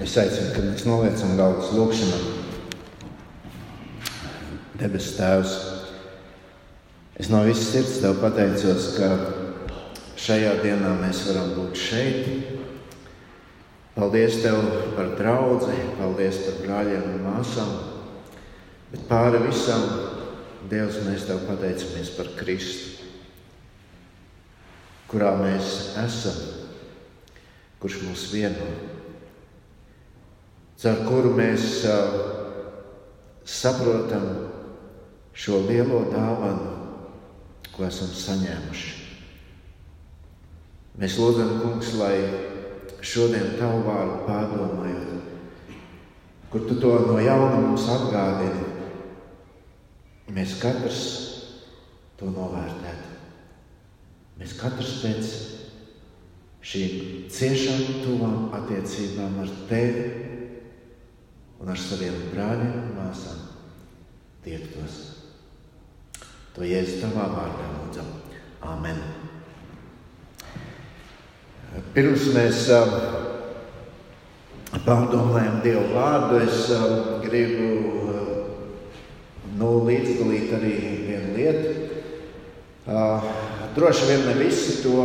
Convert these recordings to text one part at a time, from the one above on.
Es aicinu, kad mēs noliecam galvas lūkšanā. Debes Tēvs, es no visas sirds Tev pateicos, ka šajā dienā mēs varam būt šeit. Paldies Tev par draugu, paldies par brāļiem un māsām. Bet pāri visam, Dievs, mēs Tev pateicamies par Kristu, kurā mēs esam, kurš mūs vieno caur kuru mēs saprotam šo lielo dāvanu, ko esam saņēmuši. Mēs lūdzam, Kungs, lai šodien tavu vārdu pārdomājot, kur tu to no jauna mums atgādini, mēs katrs to novērtētu. Mēs katrs pēc šīm ciešām, tuvām attiecībām ar tevi un ar saviem brāļiem un māsām tiektos. To jēzus tavā vārdā lūdzam. Āmen. Pirms mēs uh, pārdomājam Dievu vārdu, es uh, gribu uh, nu, līdzdalīt arī vienu lietu. Droši vien ne visi to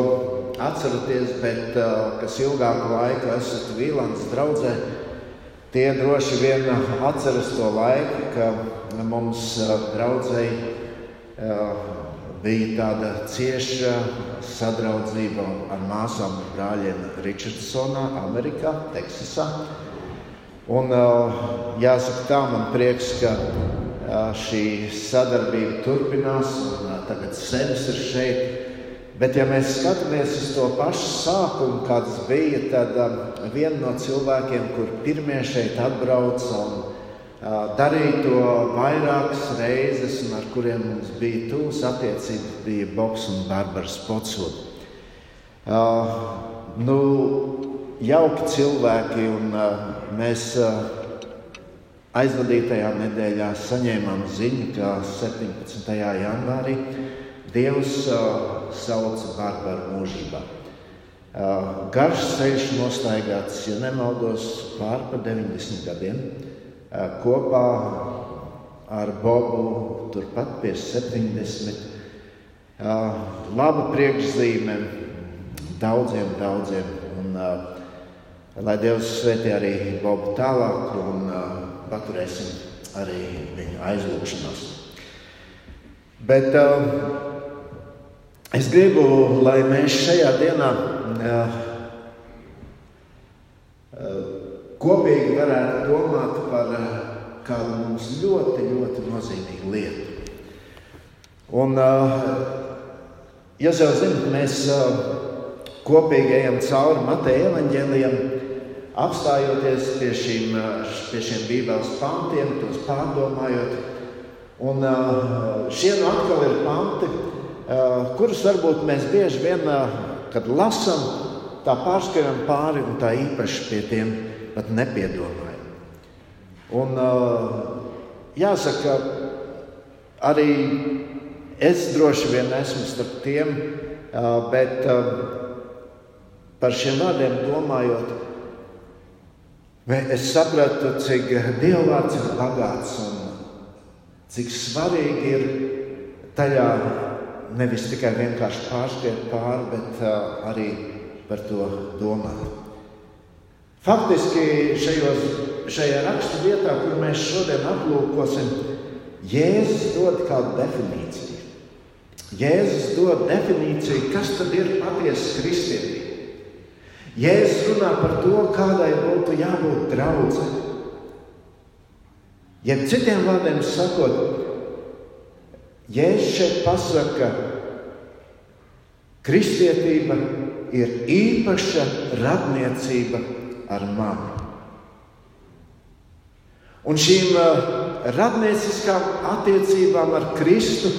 atceraties, bet kas ilgāku laiku esat Vīlāns draudzē, Tie droši vien atceras to laiku, ka mums draudzēji bija tāda cieša sadraudzība ar māsām un brāļiem Richardsonā, Amerikā, Teksasā. Un, jāsaka, tā man prieks, ka šī sadarbība turpinās. Tagad Senis ir šeit. Bet, ja mēs skatāmies uz to pašu sākumu, kāds bija, tad um, viena no cilvēkiem, kur pirmie šeit atbrauca un uh, darīja to vairākas reizes, un ar kuriem mums bija tuvas attiecības, bija Boks un Barbara Spotsūda. Uh, nu, jauki cilvēki, un uh, mēs uh, aizvadītajā nedēļā saņēmām ziņu, ka 17. janvārī Dievs uh, sauc Barbaru mūžībā. Uh, garš ceļš nostaigāts, ja nemaldos, pār pa 90 gadiem. Uh, kopā ar Bobu turpat pie 70. Uh, laba priekšzīme daudziem, daudziem. Un, uh, lai Dievs svētī arī Bobu tālāk un uh, paturēsim arī viņu aizlūgšanos. Bet uh, Es gribu, lai mēs šajā dienā kopīgi varētu domāt par kādu mums ļoti, ļoti nozīmīgu lietu. Un, jūs jau zināt, mēs kopīgi ejam cauri Mateja evaņģēlijam, apstājoties pie, šīm, pie šiem Bībeles pantiem, tos pārdomājot. Un šie nu atkal ir panti, kurus varbūt mēs bieži vien, eh, kad lasām, tā pārskatām pāri un tā īpaši pie tiem pat nepiedomājam. Un, eh, jāsaka, arī es droši vien esmu starp tiem, bet par šiem vārdiem domājot, es sapratu, cik dievvvārds ir bagāts un cik svarīgi ir tajā nevis tikai vienkārši pārskriet pāri, bet uh, arī par to domāt. Faktiski šajos, šajā rakstu vietā, kur mēs šodien aplūkosim, Jēzus dod kādu definīciju. Jēzus dod definīciju, kas tad ir patiesa kristietība. Jēzus runā par to, kādai būtu jābūt draudzē. Ja citiem vārdiem sakot, Jēzus šeit pasaka, kristietība ir īpaša radniecība ar mani. Un šīm uh, radnieciskām attiecībām ar Kristu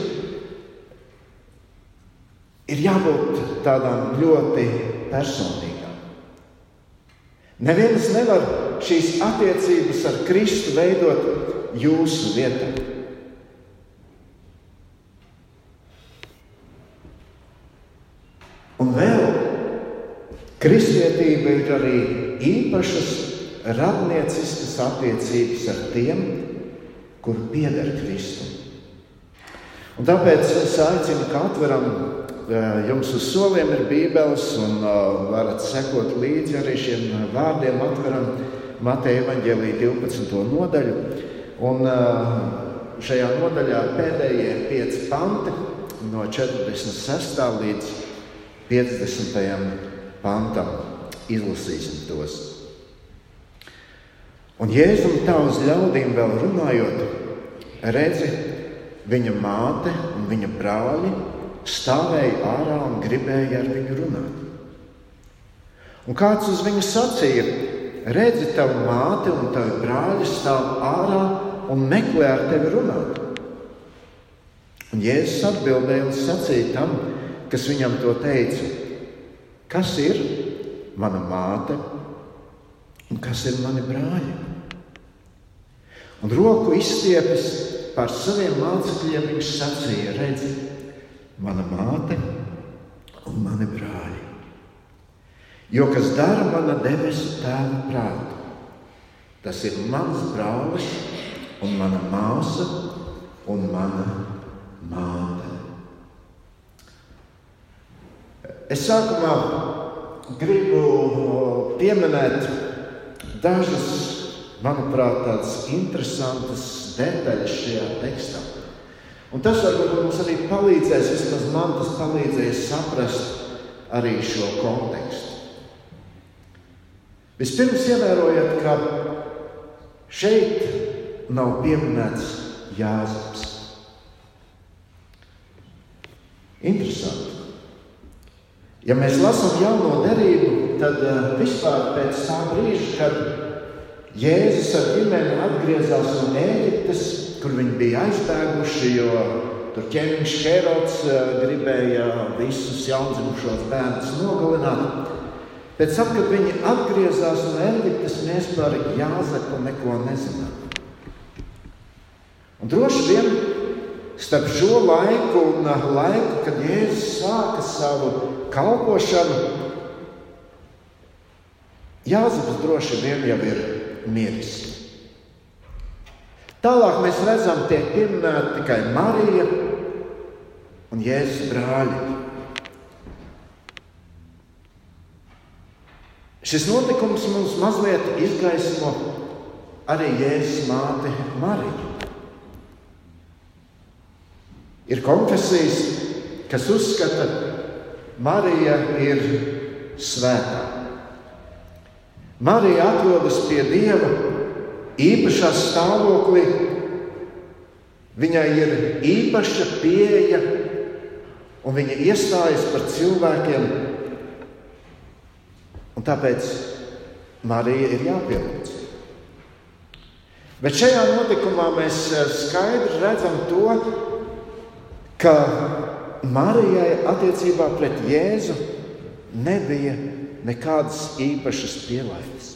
ir jābūt tādām ļoti personīgām. Neviens nevar šīs attiecības ar Kristu veidot jūsu vietā. Un vēl kristietība ir arī īpašas radnieciskas attiecības ar tiem, kur pieder Kristum. Un tāpēc es aicinu, ka atveram jums uz soliem ir Bībeles, un varat sekot līdzi arī šiem vārdiem. Atveram Mateja evaņģēlīja 12. nodaļu. Un šajā nodaļā pēdējie pieci panti no 46. līdz 50. pantam. Izlasīsim tos. Un Jēzum uz ļaudīm vēl runājot, redzi, viņa māte un viņa brāļi stāvēja ārā un gribēja ar viņu runāt. Un kāds uz viņu sacīja, redzi, tava māte un tavi brāļi stāv ārā un meklē ar tevi runāt. Un Jēzus atbildēja un sacīja tam, kas viņam to teica: Kas ir mana māte un kas ir mani brāļi? Un roku izstiepis par saviem mācekļiem, viņš sacīja: Redzi, mana māte un mani brāļi. Jo kas dara mana debesu tēva prātu, tas ir mans brālis un mana māsa un mana māte. Es sākumā gribu pieminēt dažas, manuprāt, tādas interesantas detaļas šajā tekstā. Un tas varbūt mums arī palīdzēs, vismaz man tas palīdzēs saprast arī šo kontekstu. Vispirms ievērojiet, ka šeit nav pieminēts Jāzeps. Interesanti. Ja mēs lasām jauno derību, tad uh, vispār pēc tā brīža, kad Jēzus ar ģimeni atgriezās no Ēģiptes, kur viņi bija aizbēguši, jo tur ķēniņš Herods eh, gribēja visus jaundzimušos bērnus nogalināt. Pēc tam, kad viņi atgriezās no Eģiptes, mēs par Jāzepu neko nezinām. Un droši vien starp šo laiku un laiku, kad Jēzus sāka savu kalpošanu, Jāzeps droši vien jau ir miris. Tālāk mēs redzam, tiek pieminēta tikai Marija un Jēzus brāļi. Šis notikums mums mazliet izgaismo arī Jēzus māte Mariju. Ir konfesijas, kas uzskata, ka Marija ir svētā. Marija atrodas pie Dieva īpašā stāvoklī, viņai ir īpaša pieeja un viņa iestājas par cilvēkiem. Un tāpēc Marija ir jāpielūdz. Bet šajā notikumā mēs eh, skaidri redzam to, ka Marijai attiecībā pret Jēzu nebija nekādas īpašas pielaides.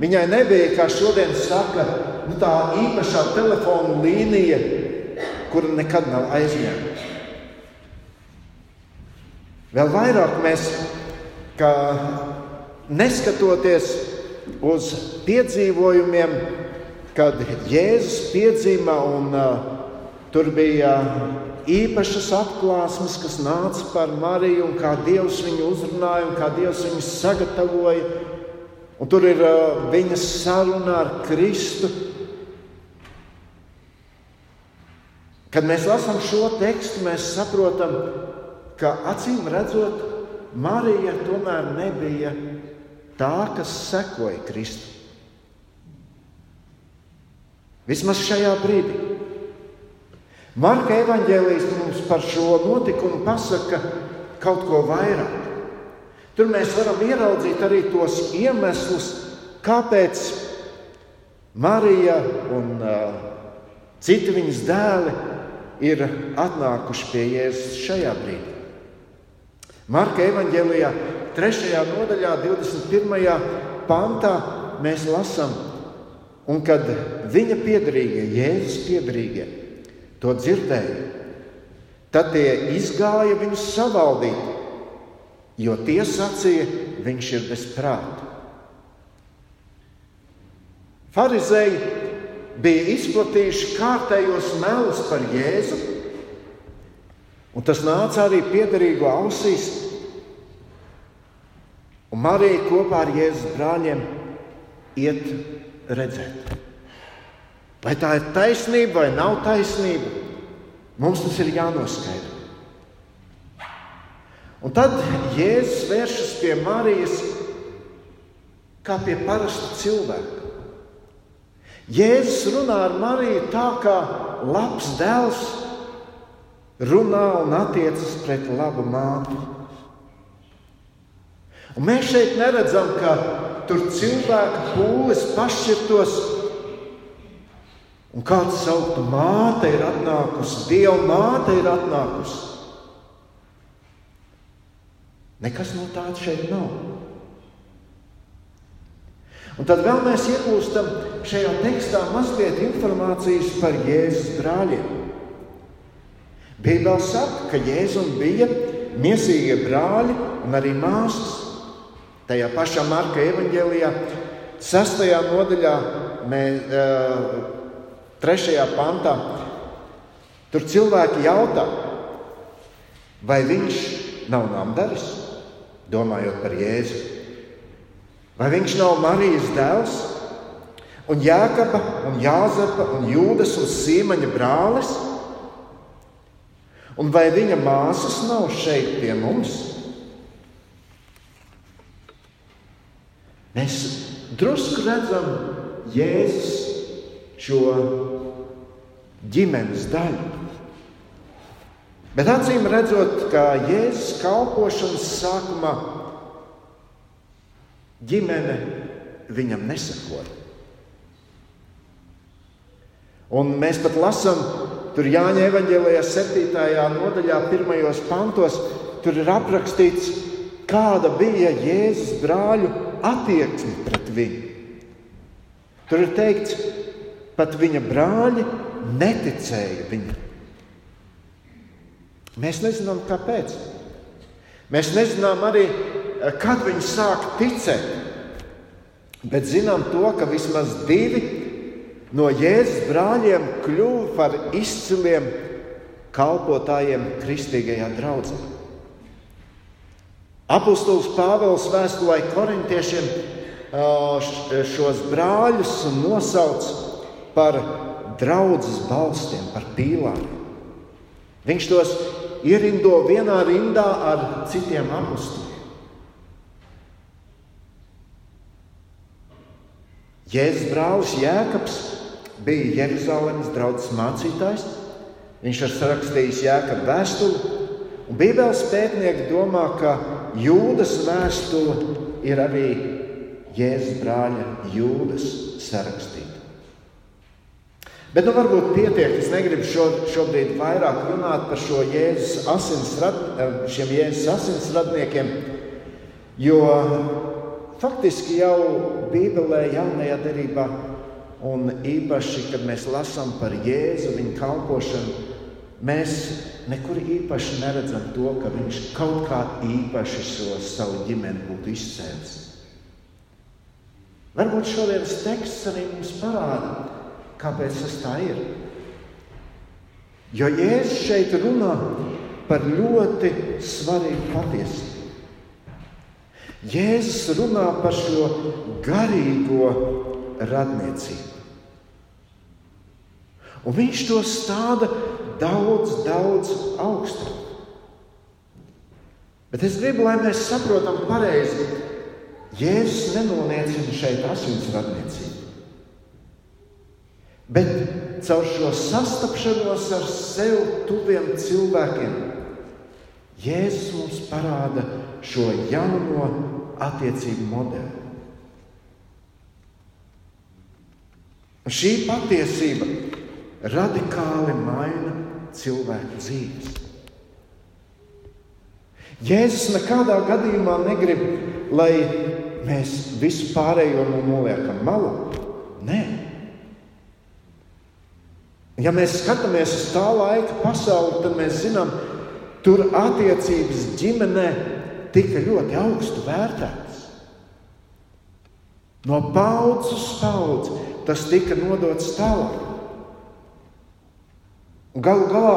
Viņai nebija, kā šodien saka, nu, tā īpašā telefona līnija, kura nekad nav aizņemta. Vēl vairāk mēs, kā neskatoties uz piedzīvojumiem, kad Jēzus piedzima un uh, tur bija īpašas atklāsmes, kas nāca par Mariju un kā Dievs viņu uzrunāja un kā Dievs viņu sagatavoja Un tur ir uh, viņas saruna ar Kristu. Kad mēs lasām šo tekstu, mēs saprotam, ka acīm redzot, Marija tomēr nebija tā, kas sekoja Kristum. Vismaz šajā brīdī. Marka evanģēlijas mums par šo notikumu pasaka kaut ko vairāk. Tur mēs varam ieraudzīt arī tos iemeslus, kāpēc Marija un uh, citi viņas dēli ir atnākuši pie Jēzus šajā brīdī. Marka evanģēlijā, 3. nodaļā, 21. pantā mēs lasām, un kad viņa piedarīgie, Jēzus piedarīgie, to dzirdēja, tad tie izgāja viņus savaldīt jo tie sacīja, viņš ir bez prāta. Pharizēji bija izplatījuši kārtējos melus par Jēzu, un tas nāca arī piederīgu ausīs. Un Marija kopā ar Jēzus brāļiem iet redzēt. Vai tā ir taisnība vai nav taisnība, mums tas ir jānoskaidro. Un tad Jēzus vēršas pie Marijas kā pie parasta cilvēka. Jēzus runā ar Mariju tā, kā labs dēls runā un attiecas pret labu māti. Un mēs šeit neredzam, ka tur cilvēka pūles pašķirtos, un kāds sauktu, māte ir atnākusi, Dieva māte ir atnākusi. Nekas no tāda šeit nav. Un tad vēl mēs iegūstam šajā tekstā mazliet informācijas par Jēzus brāļiem. Bībelē saka, ka Jēzum bija miesīgie brāļi un arī māsas. Tajā pašā Marka evanģēlijā, 6. nodaļā, mē, 3. pantā, tur cilvēki jautā, vai viņš nav namdaris, domājot par Jēzu. Vai viņš nav Marijas dēls, un Jēkaba, un Jāzepa, un Jūdas un Sīmaņa brālis? Un vai viņa māsas nav šeit pie mums? Mēs drusku redzam Jēzus šo ģimenes daļu. Bet acīm redzot, ka Jēzus kalpošanas sākumā ģimene viņam nesakot. Un mēs pat lasām, tur Jāņa evanģēlijā, 7. nodaļā, pirmajos pantos, tur ir aprakstīts, kāda bija Jēzus brāļu attieksme pret viņu. Tur ir teikts, pat viņa brāļi neticēja viņam. Mēs nezinām, kāpēc. Mēs nezinām arī, kad viņi sāk ticēt. Bet zinām to, ka vismaz divi no Jēzus brāļiem kļuva par izciliem kalpotājiem kristīgajā draudzē. Apostols Pāvils vēstulē korintiešiem šos brāļus nosauc par draudzes balstiem, par pīlāriem. Viņš tos ierindo vienā rindā ar citiem apustiem. Jēzus brālis Jēkabs bija Jeruzalemes draugs mācītājs. Viņš ir sarakstījis Jēkabas vēstuli, un Bībeles pētnieki domā, ka Jūdas vēstule ir arī Jēzus brāļa Jūdas sarakstīta. Bet nu, varbūt pietiek. Es negribu šo, šobrīd vairāk runāt par šo Jēzus asinsrad, šiem Jēzus asinsradniekiem, jo faktiski jau Bībelē, jaunajā derībā, un īpaši, kad mēs lasām par Jēzu, viņa kalpošanu, mēs nekur īpaši neredzam to, ka viņš kaut kā īpaši šo savu ģimeni būtu izcēlis. Varbūt šodienas teksts arī mums parāda, kāpēc tas tā ir. Jo Jēzus šeit runā par ļoti svarīgu patiesību. Jēzus runā par šo garīgo radniecību. Un viņš to stāda daudz, daudz augstāk. Bet es gribu, lai mēs saprotam pareizi, Jēzus nenoliecina šeit asins radniecību. Bet caur šo sastapšanos ar sev tuviem cilvēkiem Jēzus mums parāda šo jauno attiecību modeli. Šī patiesība radikāli maina cilvēku dzīves. Jēzus nekādā gadījumā negrib, lai mēs visu pārējo noliekam malā. Nē. Ja mēs skatāmies uz tā laika pasauli, tad mēs zinām, Tur attiecības ģimenē tika ļoti augstu vērtētas. No paudzes uz paudzi tas tika nodots tālāk. Galu galā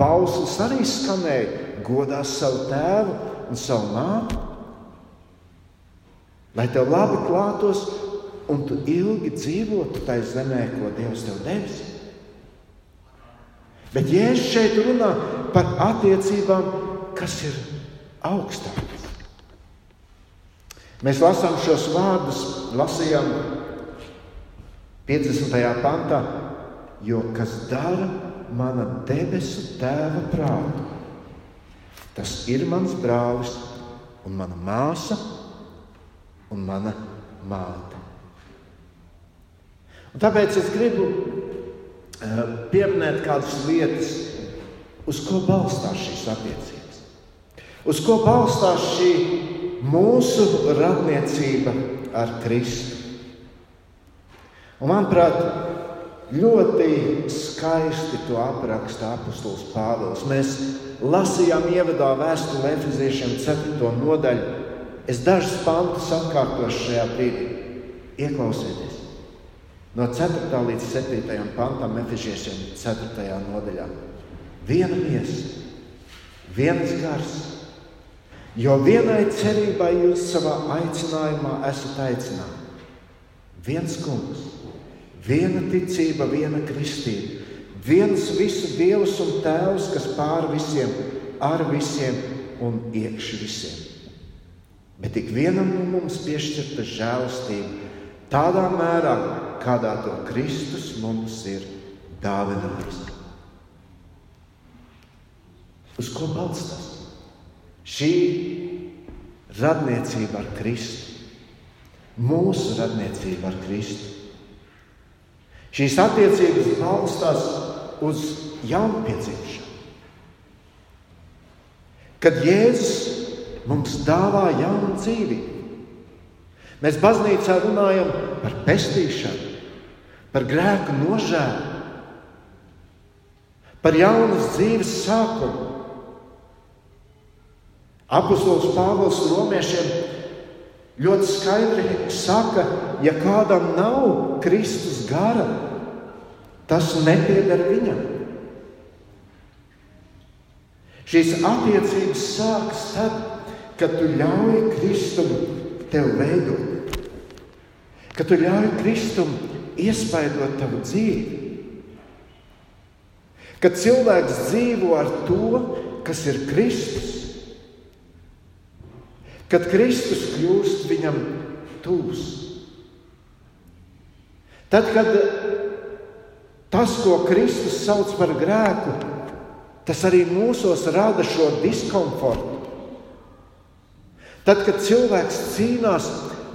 bauslis arī skanēja godās savu tēvu un savu māti, lai tev labi klātos un tu ilgi dzīvotu tajā zemē, ko Dievs tev devis. Bet Jēzus šeit runā par attiecībām, kas ir augstākas. Mēs lasām šos vārdus, lasījām 50. pantā, jo kas dara mana debesu tēva prātu, tas ir mans brālis un mana māsa un mana māte. Un tāpēc es gribu pieminēt kādas lietas, uz ko balstās šīs attiecības. Uz ko balstās šī mūsu radniecība ar Kristu. Un, manuprāt, ļoti skaisti to apraksta apustulis Pāvils. Mēs lasījām ievadā vēstuli Efeziešiem 4. nodaļu. Es dažus pantus atkārtošu šajā brīdī. Ieklausieties! No 4. līdz 7. pantam Efeziešiem 4. nodaļā. Viena miesa, viens gars, jo vienai cerībai jūs savā aicinājumā esat aicināti. Viens kungs, viena ticība, viena kristība, viens visu dievs un tēvs, kas pāri visiem, ar visiem un iekš visiem. Bet ik vienam no mums piešķirta žēlastība tādā mērā, kādā to Kristus mums ir dāvinājis. Uz ko balstās? Šī radniecība ar Kristu, mūsu radniecība ar Kristu. Šīs attiecības balstās uz jaunpiedzimšanu. Kad Jēzus mums dāvā jaunu dzīvību, mēs baznīcā runājam par pestīšanu, par grēku nožēlu, par jaunas dzīves sākumu. Apostols Pāvils Romiešiem ļoti skaidri saka, ja kādam nav Kristus gara, tas nepieder viņam. Šīs attiecības sākas tad, kad tu ļauj Kristum tev veidot, kad tu ļauj Kristum iespaidot tavu dzīvi. Kad cilvēks dzīvo ar to, kas ir Kristus, kad Kristus kļūst viņam tūs. Tad, kad tas, ko Kristus sauc par grēku, tas arī mūsos rada šo diskomfortu. Tad, kad cilvēks cīnās,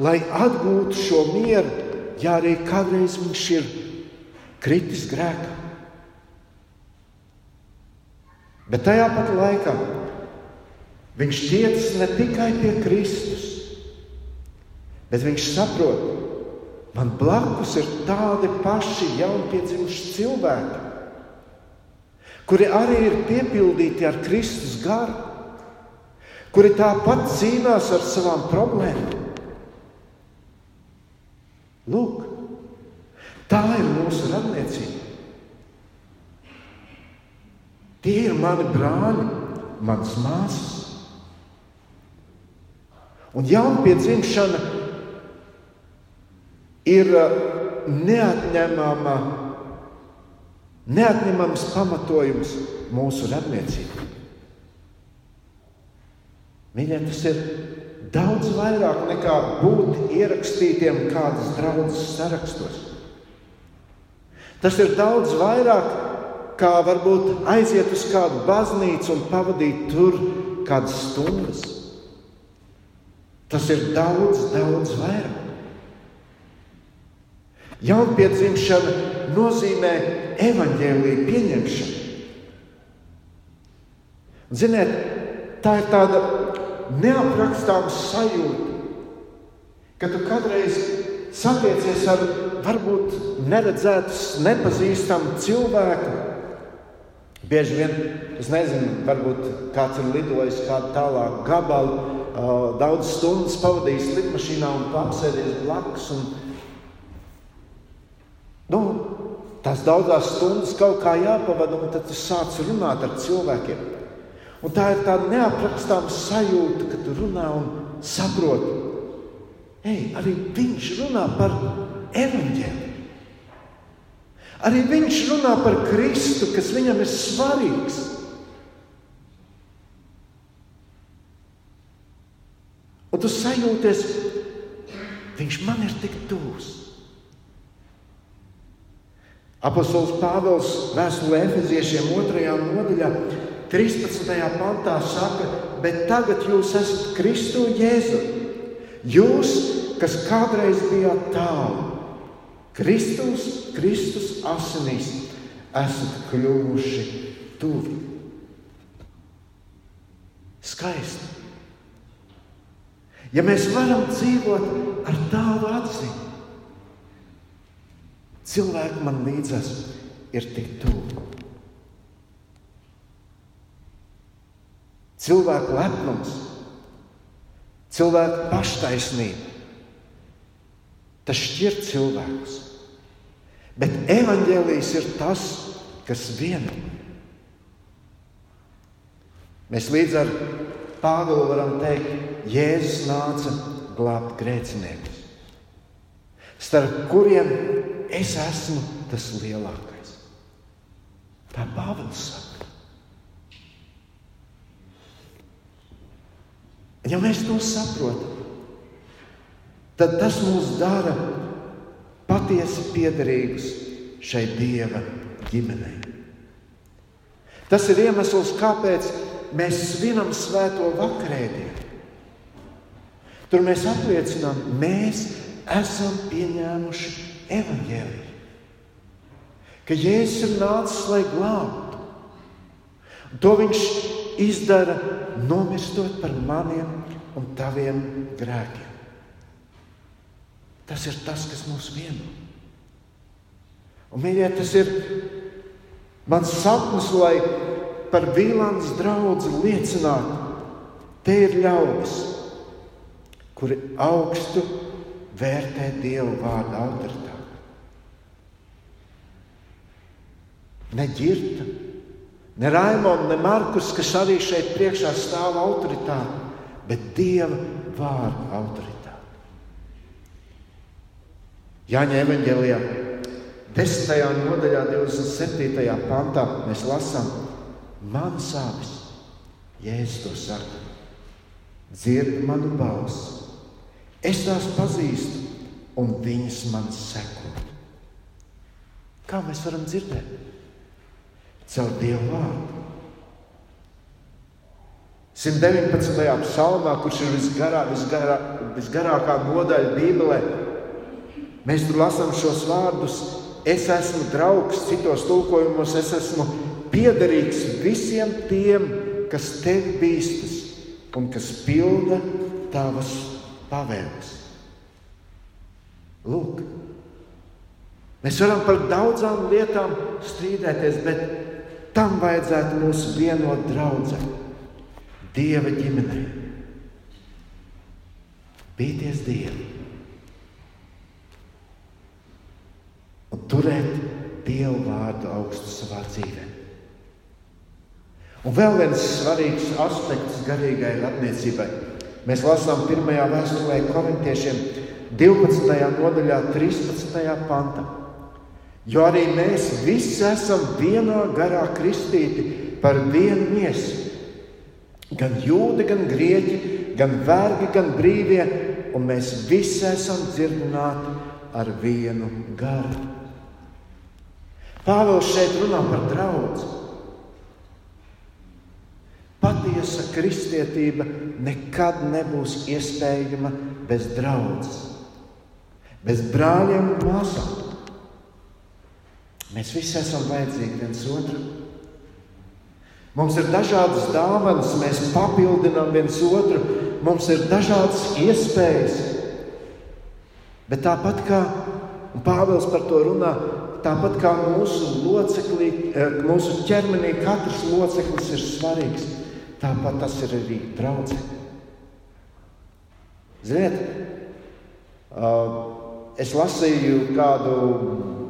lai atgūtu šo mieru, ja arī kādreiz viņš ir kritis grēkā. Bet tajā pat laikā Viņš tiecas ne tikai pie Kristus, bet viņš saprot, man blakus ir tādi paši jaunpiedzimuši cilvēki, kuri arī ir piepildīti ar Kristus garu, kuri tāpat cīnās ar savām problēmām. Lūk, tā ir mūsu radniecība. Tie ir mani brāļi, manas māsas. Un jaunpiedzimšana ir uh, neatņemama, neatņemams pamatojums mūsu radniecībai. Viņiem tas ir daudz vairāk nekā būt ierakstītiem kādas draudzes sarakstos. Tas ir daudz vairāk kā varbūt aiziet uz kādu baznīcu un pavadīt tur kādas stundas. Tas ir daudz, daudz vairāk. Jaunpiedzimšana nozīmē evaņģēlīju pieņemšanu. Ziniet, tā ir tāda neaprakstāma sajūta, ka tu kādreiz satiecies ar varbūt neredzētu, nepazīstamu cilvēku. Bieži vien, es nezinu, varbūt kāds ir lidojis kādu tālāku gabalu, daudz stundas pavadījis lidmašīnā un apsēdies blakus. Un, nu, tās daudzas stundas kaut kā jāpavada, un tad tu sāc runāt ar cilvēkiem. Un tā ir tāda neaprakstāma sajūta, ka tu runā un saproti, Ei, arī viņš runā par evaņģēliju. Arī viņš runā par Kristu, kas viņam ir svarīgs. Un tu sajūties, viņš man ir tik tuvs. Apostols Pāvils vēstulē Efeziešiem 2. nodaļā, 13. pantā saka, bet tagad jūs esat Kristu Jēzu. Jūs, kas kādreiz bijāt tālu, Kristus, Kristus asinīs, esat kļuvuši tuvi. Skaisti. Ja mēs varam dzīvot ar tādu atziņu, cilvēki man līdzās ir tik tuvu. Cilvēku lepnums, cilvēku paštaisnība, tas šķir cilvēkus. Bet evaņģēlijs ir tas, kas vieno. Mēs līdz ar Pāvilu varam teikt, Jēzus nāca glābt grēciniekus, starp kuriem es esmu tas lielākais. Tā Pāvils saka. Ja mēs to saprotam, tad tas mūs dara patiesi piederīgus šai Dieva ģimenei. Tas ir iemesls, kāpēc mēs svinam svēto vakarēdienu. Tur mēs apliecinām, mēs esam pieņēmuši evaņģēliju. Ka Jēzus ir nācis, lai glābtu. To viņš izdara nomirstot par maniem un taviem grēkiem. Tas ir tas, kas mūs vieno. Un, mīļie, tas ir mans sapnis, lai par Vīlandes draugu liecinātu. Te ir ļaudis, kuri augstu vērtē Dieva vārdu autoritāti. Ne ģirta, ne Raimons, ne Markus, kas arī šeit priekšā stāv autoritāti, bet Dieva vārdu autoritāti. Jāņa evanģēlijā, 10. nodaļā, 27. pantā mēs lasām, man sāpes, Jēzus to saka, dzird manu balsi. Es tās pazīstu, un viņas man seko. Kā mēs varam dzirdēt? Caur Dievu vārdu. 119. psalmā, kurš ir visgarā, visgarā, visgarākā nodaļa Bībelē, mēs tur lasām šos vārdus. Es esmu draugs, citos tulkojumos es esmu piederīgs visiem tiem, kas tevi bīstas un kas pilda tavas pavēles. Lūk, mēs varam par daudzām lietām strīdēties, bet tam vajadzētu mūs vienot draudzē, Dieva ģimenē. Bīties Dievu un turēt Dievu vārdu augstu savā dzīvē. Un vēl viens svarīgs aspekts garīgai attiecībai. Mēs lasām pirmajā vēstulē korintiešiem 12. nodaļā, 13. pantā. Jo arī mēs visi esam vienā garā kristīti par vienu miesu. Gan jūdi, gan grieķi, gan vergi, gan brīvie, un mēs visi esam dzirdināti ar vienu garu. Pāvils šeit runā par draugu. Patiesa kristietība nekad nebūs iespējama bez draudzes, bez brāļiem un māsām. Mēs visi esam vajadzīgi viens otram. Mums ir dažādas dāvanas, mēs papildinām viens otru, mums ir dažādas iespējas. Bet tāpat kā Pāvils par to runā, tāpat kā mūsu loceklī, eh, mūsu ķermenī katrs loceklis ir svarīgs. Tāpat tas ir arī draudzē. Ziniet, es lasīju kādu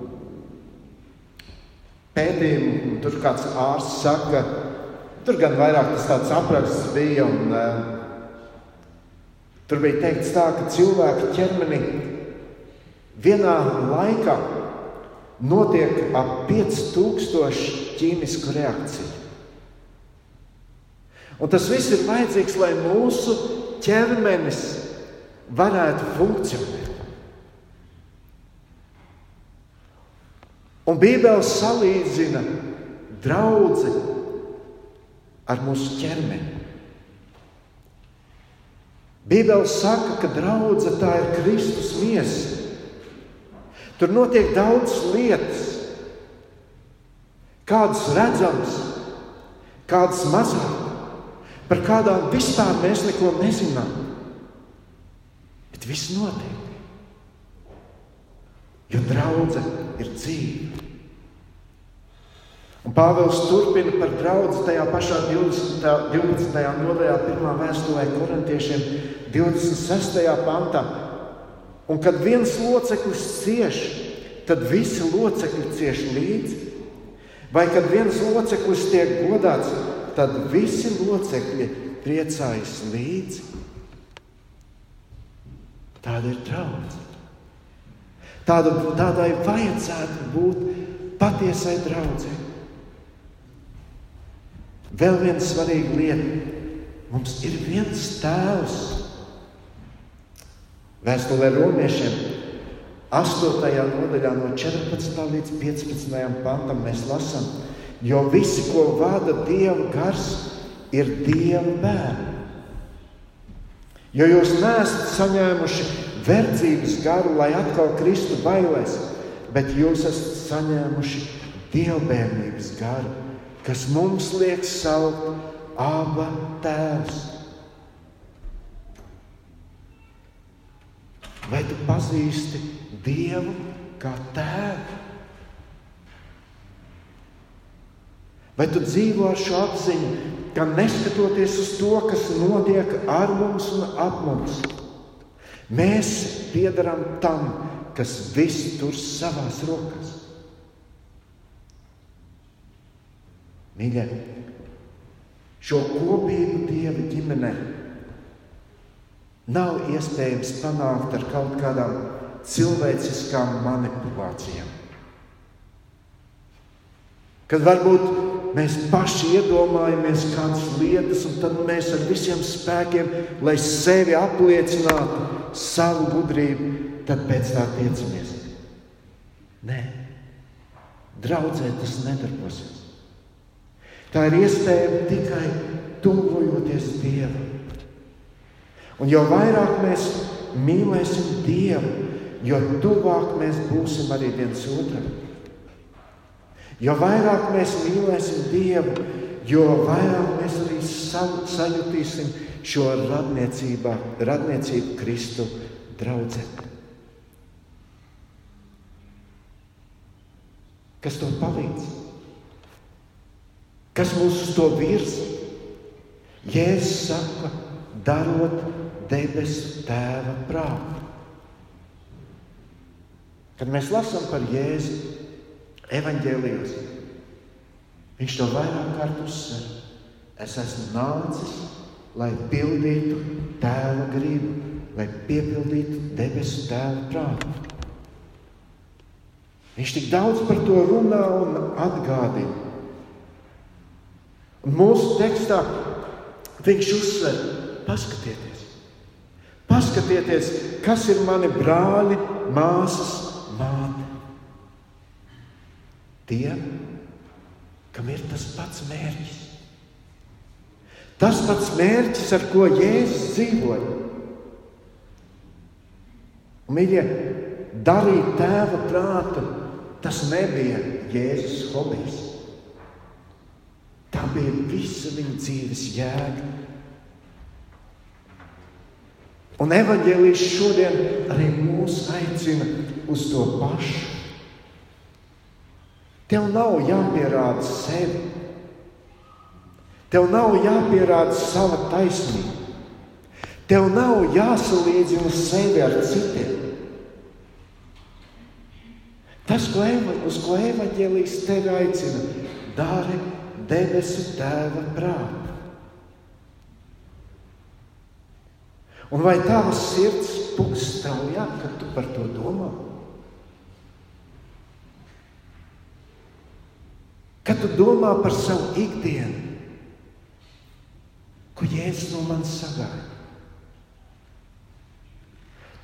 pētījumu, tur kāds ārsts saka, tur gan vairāk tas tāds apraksts bija. Un, tur bija teikts tā, ka cilvēka ķermenī vienā laikā notiek ap 5000 ķīmisku reakciju. Un tas viss ir vajadzīgs, lai mūsu ķermenis varētu funkcionēt. Un Bībele salīdzina draugu ar mūsu ķermeni. Bībele saka, ka draudzene tā ir Kristus miesa. Tur notiek daudz lietas, kādas redzamas, kādas mazāk, par kādām vispār mēs neko nezinām. Bet viss notiek. Jo draudzene ir dzīve. Un Pāvils turpina par draugu tajā pašā 20. 12. nodaļā, 1. vēstulē korintiešiem, 26. pantā. Un kad viens loceklis cieš, tad visi locekļi cieš līdzi. Vai kad viens loceklis tiek godāts, tad visi locekļi priecājas līdzi. Tāda ir draudzene. Tāda, tādai vajadzētu būt patiesai draudzēji. Vēl viena svarīga lieta. Mums ir viens tēvs. Vēstulē romiešiem 8. nodaļā no 14. līdz 15. pantam mēs lasām, jo visi, ko vada Dieva gars, ir Dieva bērni. Jo jūs neesat saņēmuši verdzības garu, lai atkal kristu bailēs, bet jūs esat saņēmuši dievbijības garu, kas mums liek saukt Aba Tēvs. Vai tu pazīsti Dievu kā tēvu? Vai tu dzīvo ar šo apziņu, ka neskatoties uz to, kas notiek ar mums un ap mums, Mēs piedarām tam, kas visu tur savās rokās. Mīļie, šo kopību Dieva ģimenē nav iespējams panākt ar kaut kādām cilvēciskām manipulācijām. Kad varbūt mēs paši iedomājamies kādas lietas, un tad mēs ar visiem spēkiem, lai sevi apliecinātu, savu gudrību, tad pēc tā tiecamies. Nē, draudzē tas nedarbosies. Tā ir iespējama tikai tuvojoties Dievam. Un jo vairāk mēs mīlēsim Dievu, jo tuvāk mēs būsim arī viens otram. Jo vairāk mēs mīlēsim Dievu, jo vairāk mēs arī sajutīsim šo radniecību Kristu draudzē. Kas to palīdz? Kas mūs uz to virza? Jēzus saka, darot debesu tēva prātu. Kad mēs lasām par Jēzu evaņģēlijos, viņš to vairāk kārt uzsver. Es esmu nācis, lai pildītu tēva gribu, lai piepildītu debesu tēva prātu. Viņš tik daudz par to runā un atgādina. Un mūsu tekstā viņš uzsver, paskatieties, paskatieties, kas ir mani brāļi, māsas, māte. Tie, kam ir tas pats mērķis. Tas pats mērķis, ar ko Jēzus dzīvoja. Mīļie, darīt tēva prātu, tas nebija Jēzus hobijs. Tā bija visa viņa dzīves jēga. Un evanģēlijas šodien arī mūs aicina uz to pašu. Tev nav jāpierāda sevi. Tev nav jāpierāda sava taisnība. Tev nav jāsalīdzina sevi ar citiem. Tas, ko eva, uz ko evaņģēlijas tevi aicina, dari debesu tēva prātu. Un vai tavs sirds pūks straujāk, kad tu par to domā? Kad tu domā par savu ikdienu, ko Jēzus no manis sagaida?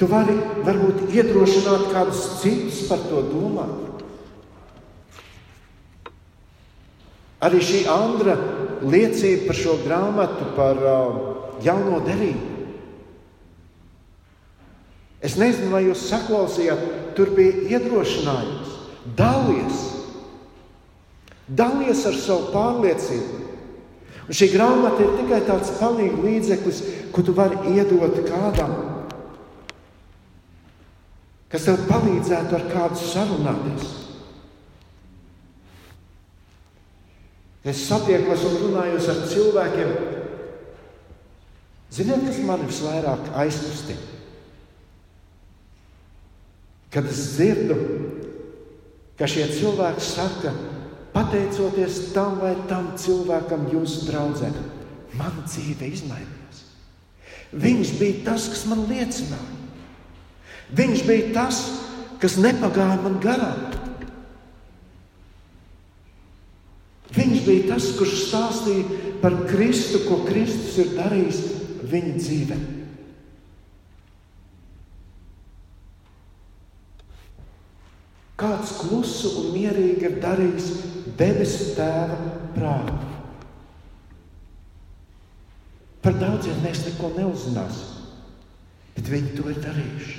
Tu vari varbūt iedrošināt kādus citus par to domāt. Arī šī Andra liecība par šo grāmatu, par uh, jauno derību. Es nezinu, vai jūs saklausījāt, tur bija iedrošinājums. Dalies, dalies ar savu pārliecību. Un šī grāmata ir tikai tāds palīgs līdzeklis, ko tu vari iedot kādam, kas tev palīdzētu ar kādu sarunāties. Es satiekos un runāju ar cilvēkiem. Ziniet, kas man visvairāk aizkustina? Kad es dzirdu, ka šie cilvēki saka, pateicoties tam vai tam cilvēkam, jūsu draudzē, mana dzīve izmainījās. Viņš bija tas, kas man liecināja. Viņš bija tas, kas nepagāja man garām. Viņš bija tas, kurš stāstīja par Kristu, ko Kristus ir darījis viņa dzīvē. Kāds klusu un mierīgi ir darījis debesu tēva prātu. Par daudziem mēs neko neuzzināsim, bet viņi to ir darījuši.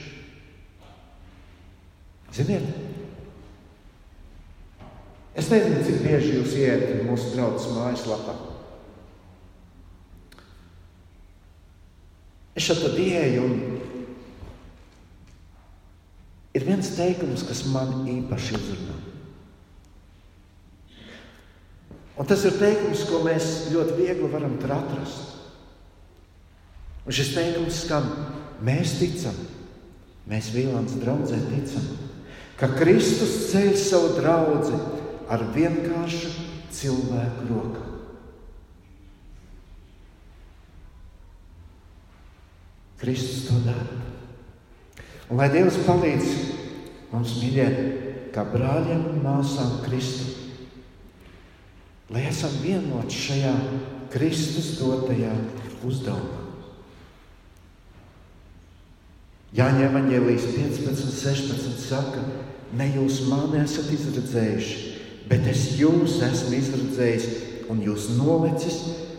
Ziniet, es nezinu, cik bieži jūs iet mūsu draudzes mājaslapā. Es šeit ieeju un ir viens teikums, kas man īpaši uzrunā. Un tas ir teikums, ko mēs ļoti viegli varam tur atrast. Un šis teikums skan, mēs ticam, mēs Vīlāns draudzē ticam ka Kristus ceļ savu draugu ar vienkāršu cilvēku rokām. Kristus to dara. Un lai Dievs palīdz mums mīlēt, kā brāļiem un māsām Kristu, lai esam vienoti šajā Kristus dotajā uzdevumā. Jāņem Evangelijas 15, 16 saka, Ne jūs mani esat izredzējuši, bet es jūs esmu izredzējis un jūs nolicis,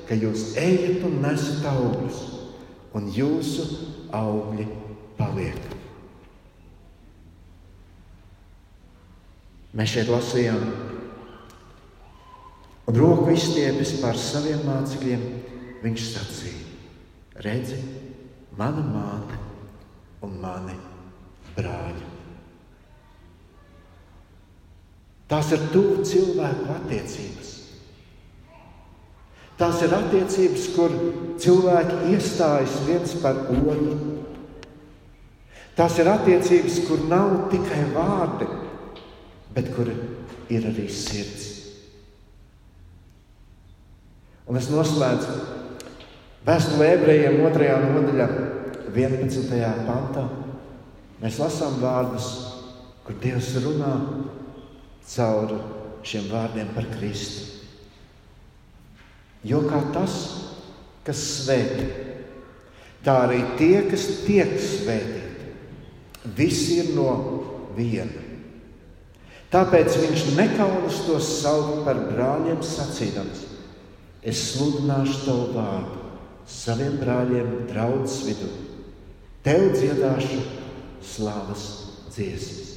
ka jūs ejat un nesat augļus, un jūsu augļi paliek. Mēs šeit lasījām, un roku izstiepis pār saviem mācekļiem, viņš sacīja: Redzi, mana māte un mani brāļi. Tās ir tuvu cilvēku attiecības. Tās ir attiecības, kur cilvēki iestājas viens par otru. Tās ir attiecības, kur nav tikai vārdi, bet kur ir arī sirds. Un es noslēdzu vēstuli ebrejiem 2. nodaļā, 11. pantā. Mēs lasām vārdus, kur Dievs runā caur šiem vārdiem par Kristu. Jo kā tas, kas svētī, tā arī tie, kas tiek svētīti, visi ir no viena. Tāpēc viņš nekaunas tos saukt par brāļiem, sacīdams: Es sludināšu tavu vārdu saviem brāļiem, draudzes vidū. Tev dziedāšu slavas dziesmas.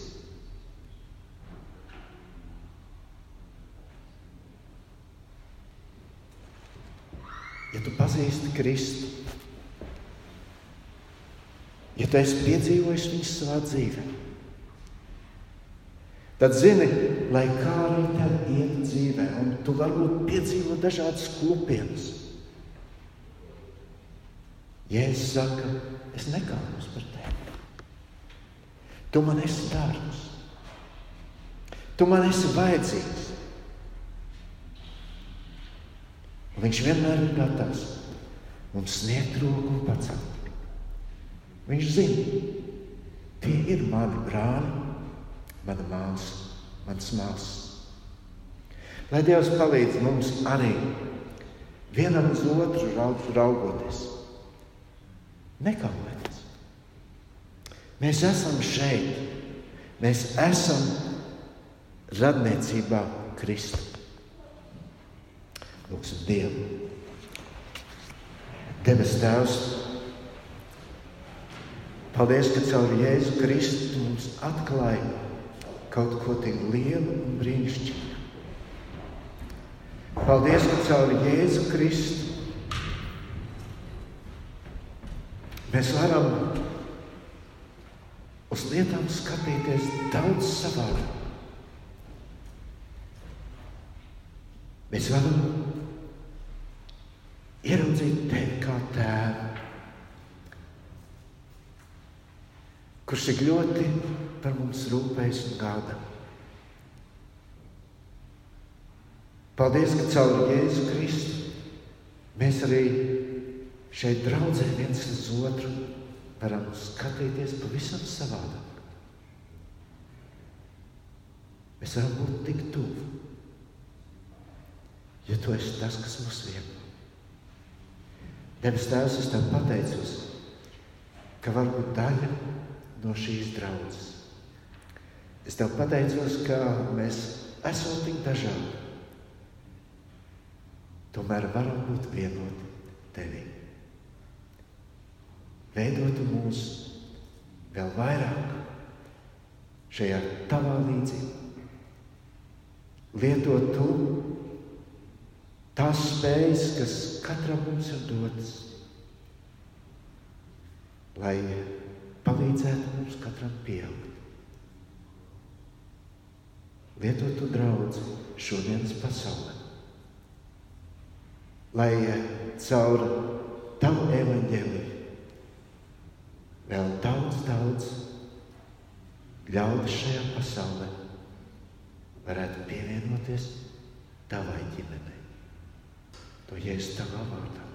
ja tu pazīsti Kristu, ja tu esi piedzīvojis viņu savā dzīvē, tad zini, lai kā arī tev iet dzīvē, un tu varbūt piedzīvo dažādas klupienas. Jēzus saka, es nekaunos par tevi. Tu man esi dārgs. Tu man esi vajadzīgs. Un viņš vienmēr ir gatavs mums sniegt roku un pacelt. Viņš zina, tie ir mani brāļi, mana māsa, mans māsas. Lai Dievs palīdz mums arī vienam uz otru raugoties, nekaunēties. Mēs esam šeit, mēs esam radniecībā Kristu. Lūksim Dievu. Debes Tēvs, paldies, ka caur Jēzu Kristu mums atklāja kaut ko tik lielu un brīnišķīgu. Paldies, ka caur Jēzu Kristu mēs varam uz lietām skatīties daudz savādāk. Mēs varam ieraudzīt tevi kā tēvu, kurš tik ļoti par mums rūpējas un gādā. Paldies, ka caur Jēzu Kristu mēs arī šeit draudzē viens uz otru varam skatīties pavisam savādāk. Mēs varam būt tik tuvu jo tu esi tas, kas mūs vieno. Debes Tēvs, es tev pateicos, ka var būt daļa no šīs draudzes. Es tev pateicos, ka mēs esam tik dažādi. Tomēr varam būt vienoti tevī. Veidotu mūs vēl vairāk šajā tavā līdzībā. Lietot to, tās spējas, kas katram mums ir dotas, lai palīdzētu mums katram pieaugt. Lietot to draugu šodienas pasaulē, lai caur tavu evaņģēliju vēl daudz, daudz ļaudis šajā pasaulē varētu pievienoties tavai ģimenei. To jēzus tavā vārdā.